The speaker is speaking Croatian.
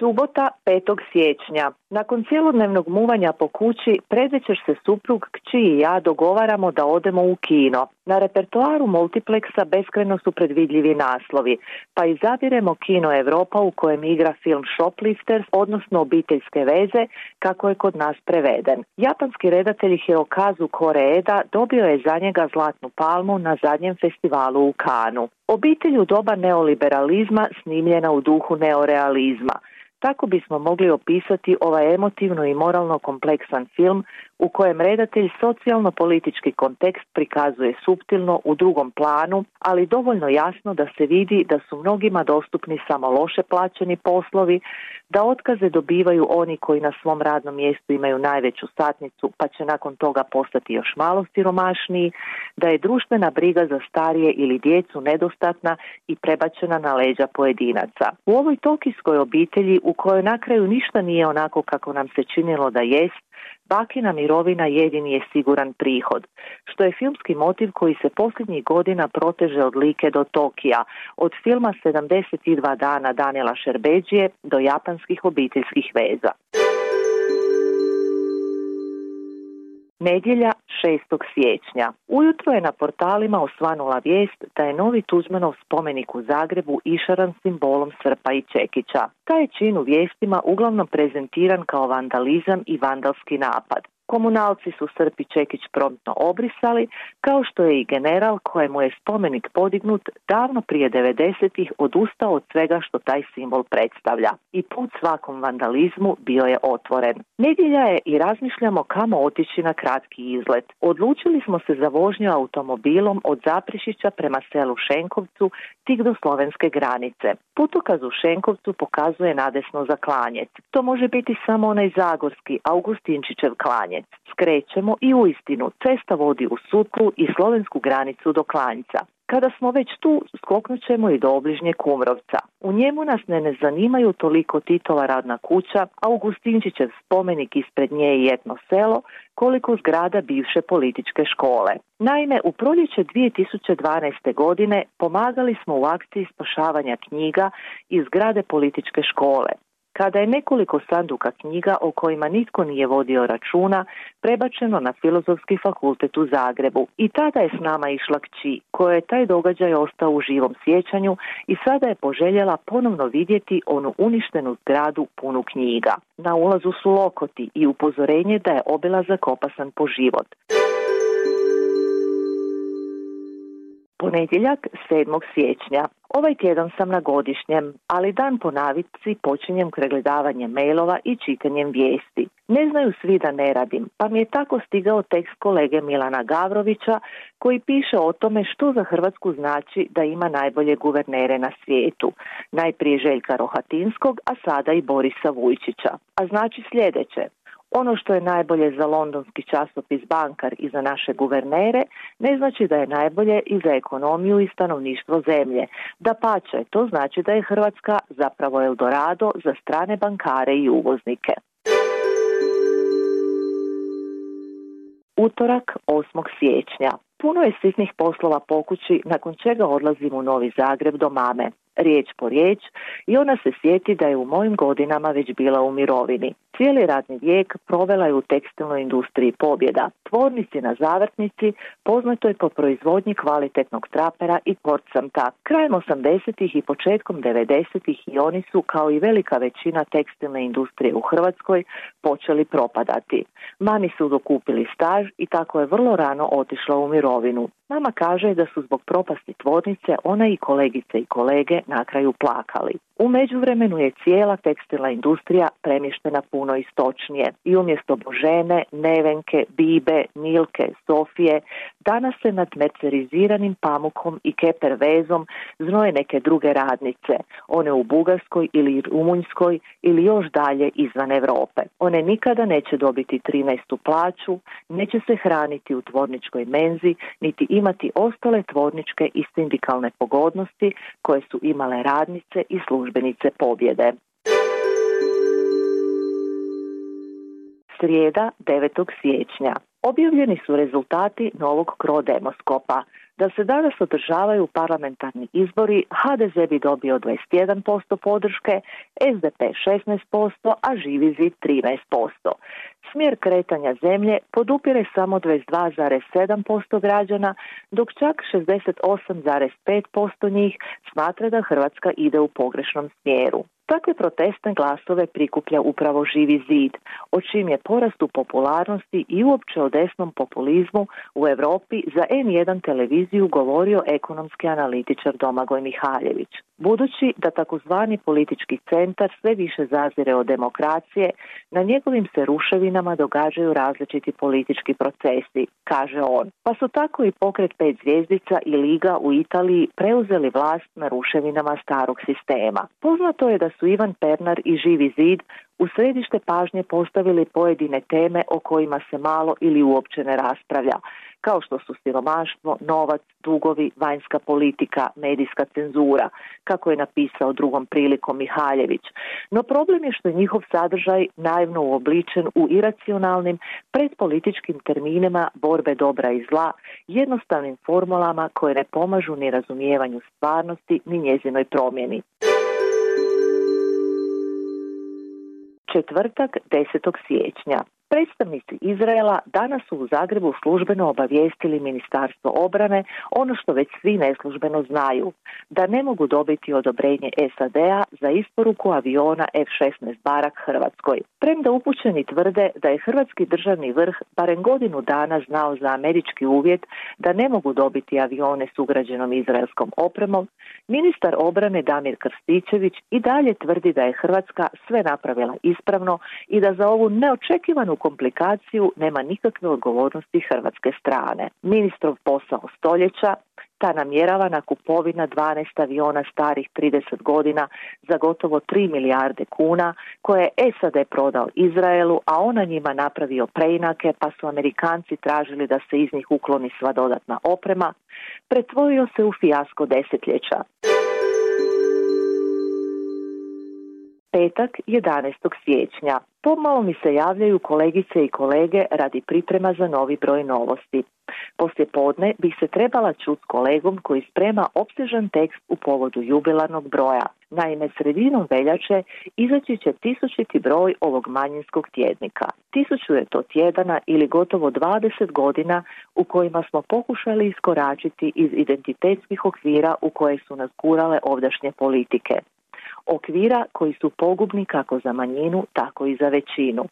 Subota 5. siječnja. Nakon cjelodnevnog muvanja po kući, predvečer se suprug, kći i ja dogovaramo da odemo u kino. Na repertoaru multipleksa beskreno su predvidljivi naslovi, pa izabiremo kino Europa u kojem igra film Shoplifters, odnosno obiteljske veze, kako je kod nas preveden. Japanski redatelj Hirokazu Koreeda dobio je za njega zlatnu palmu na zadnjem festivalu u Kanu. Obitelj u doba neoliberalizma snimljena u duhu neorealizma. Tako bismo mogli opisati ovaj emotivno i moralno kompleksan film u kojem redatelj socijalno-politički kontekst prikazuje suptilno u drugom planu, ali dovoljno jasno da se vidi da su mnogima dostupni samo loše plaćeni poslovi, da otkaze dobivaju oni koji na svom radnom mjestu imaju najveću satnicu pa će nakon toga postati još malo siromašniji, da je društvena briga za starije ili djecu nedostatna i prebačena na leđa pojedinaca. U ovoj tokijskoj obitelji u kojoj na kraju ništa nije onako kako nam se činilo da jest, bakina mirovina jedini je siguran prihod, što je filmski motiv koji se posljednjih godina proteže od Like do Tokija, od filma 72 dana Daniela Šerbeđije do japanskih obiteljskih veza. Nedjelja 6. siječnja. Ujutro je na portalima osvanula vijest da je novi Tuđmanov spomenik u Zagrebu išaran simbolom Srpa i Čekića. Taj je čin u vijestima uglavnom prezentiran kao vandalizam i vandalski napad. Komunalci su Srpi Čekić promptno obrisali, kao što je i general kojemu je spomenik podignut davno prije 90-ih odustao od svega što taj simbol predstavlja. I put svakom vandalizmu bio je otvoren. Nedjelja je i razmišljamo kamo otići na kratki izlet. Odlučili smo se za vožnju automobilom od Zaprišića prema selu Šenkovcu tik do slovenske granice. Putokaz u Šenkovcu pokazuje nadesno za klanjec. To može biti samo onaj zagorski Augustinčićev klanjec. Skrećemo i u istinu cesta vodi u Sutlu i slovensku granicu do Klanjca. Kada smo već tu, skoknut ćemo i do obližnje Kumrovca. U njemu nas ne, ne zanimaju toliko Titova radna kuća, Augustinčićev spomenik ispred nje i etno selo, koliko zgrada bivše političke škole. Naime, u proljeće 2012. godine pomagali smo u akciji spašavanja knjiga iz zgrade političke škole kada je nekoliko sanduka knjiga o kojima nitko nije vodio računa prebačeno na Filozofski fakultet u Zagrebu. I tada je s nama išla kći, koja je taj događaj ostao u živom sjećanju i sada je poželjela ponovno vidjeti onu uništenu zgradu punu knjiga. Na ulazu su lokoti i upozorenje da je obilazak opasan po život. Ponedjeljak 7. siječnja. Ovaj tjedan sam na godišnjem, ali dan po navici počinjem pregledavanjem mailova i čitanjem vijesti. Ne znaju svi da ne radim, pa mi je tako stigao tekst kolege Milana Gavrovića koji piše o tome što za Hrvatsku znači da ima najbolje guvernere na svijetu. Najprije Željka Rohatinskog, a sada i Borisa Vujčića. A znači sljedeće. Ono što je najbolje za londonski časopis Bankar i za naše guvernere ne znači da je najbolje i za ekonomiju i stanovništvo zemlje. Da pače, to znači da je Hrvatska zapravo Eldorado za strane bankare i uvoznike. Utorak 8. siječnja. Puno je sitnih poslova pokući nakon čega odlazim u Novi Zagreb do mame riječ po riječ i ona se sjeti da je u mojim godinama već bila u mirovini. Cijeli radni vijek provela je u tekstilnoj industriji pobjeda, tvornici na zavrtnici, poznatoj po proizvodnji kvalitetnog trapera i porcamta. Krajem 80. i početkom 90. i oni su, kao i velika većina tekstilne industrije u Hrvatskoj, počeli propadati. Mani su dokupili staž i tako je vrlo rano otišla u mirovinu. Mama kaže da su zbog propasti tvornice ona i kolegice i kolege na kraju plakali. U međuvremenu je cijela tekstilna industrija premještena puno istočnije i umjesto Božene, Nevenke, Bibe, Nilke, Sofije, danas se nad merceriziranim pamukom i keper vezom znoje neke druge radnice, one u Bugarskoj ili Rumunjskoj ili još dalje izvan Europe. One nikada neće dobiti 13. plaću, neće se hraniti u tvorničkoj menzi, niti imati ostale tvorničke i sindikalne pogodnosti koje su imale radnice i službenice pobjede. Srijeda 9. siječnja. Objavljeni su rezultati novog krodemoskopa. Da se danas održavaju parlamentarni izbori, HDZ bi dobio 21% podrške, SDP 16%, a Živi zid 13%. Smjer kretanja zemlje podupire samo 22,7% građana, dok čak 68,5% njih smatra da Hrvatska ide u pogrešnom smjeru. Takve protestne glasove prikuplja upravo živi zid, o čim je porast u popularnosti i uopće o desnom populizmu u Europi za N1 televiziju govorio ekonomski analitičar Domagoj Mihaljević. Budući da takozvani politički centar sve više zazire od demokracije, na njegovim se ruševinama događaju različiti politički procesi, kaže on. Pa su tako i pokret pet zvijezdica i Liga u Italiji preuzeli vlast na ruševinama starog sistema. Poznato je da su Ivan Pernar i Živi zid u središte pažnje postavili pojedine teme o kojima se malo ili uopće ne raspravlja, kao što su siromaštvo, novac, dugovi, vanjska politika, medijska cenzura, kako je napisao drugom prilikom Mihaljević. No problem je što je njihov sadržaj naivno uobličen u iracionalnim predpolitičkim terminima borbe dobra i zla, jednostavnim formulama koje ne pomažu ni razumijevanju stvarnosti ni njezinoj promjeni. četvrtak 10. siječnja. Predstavnici Izraela danas su u Zagrebu službeno obavijestili Ministarstvo obrane ono što već svi neslužbeno znaju, da ne mogu dobiti odobrenje SAD-a za isporuku aviona F-16 Barak Hrvatskoj. Premda upućeni tvrde da je hrvatski državni vrh barem godinu dana znao za američki uvjet da ne mogu dobiti avione s ugrađenom izraelskom opremom, ministar obrane Damir Krstičević i dalje tvrdi da je Hrvatska sve napravila ispravno i da za ovu neočekivanu komplikaciju nema nikakve odgovornosti hrvatske strane. Ministrov posao stoljeća ta namjeravana kupovina 12 aviona starih 30 godina za gotovo 3 milijarde kuna koje je SAD prodao Izraelu, a ona njima napravio preinake pa su Amerikanci tražili da se iz njih ukloni sva dodatna oprema, pretvorio se u fijasko desetljeća. Petak 11. siječnja. Pomalo mi se javljaju kolegice i kolege radi priprema za novi broj novosti. Poslije podne bih se trebala čuti s kolegom koji sprema opsežan tekst u povodu jubilarnog broja. Naime, sredinom veljače izaći će tisućiti broj ovog manjinskog tjednika. Tisuću je to tjedana ili gotovo 20 godina u kojima smo pokušali iskoračiti iz identitetskih okvira u koje su nas gurale ovdašnje politike okvira koji su pogubni kako za manjinu, tako i za većinu.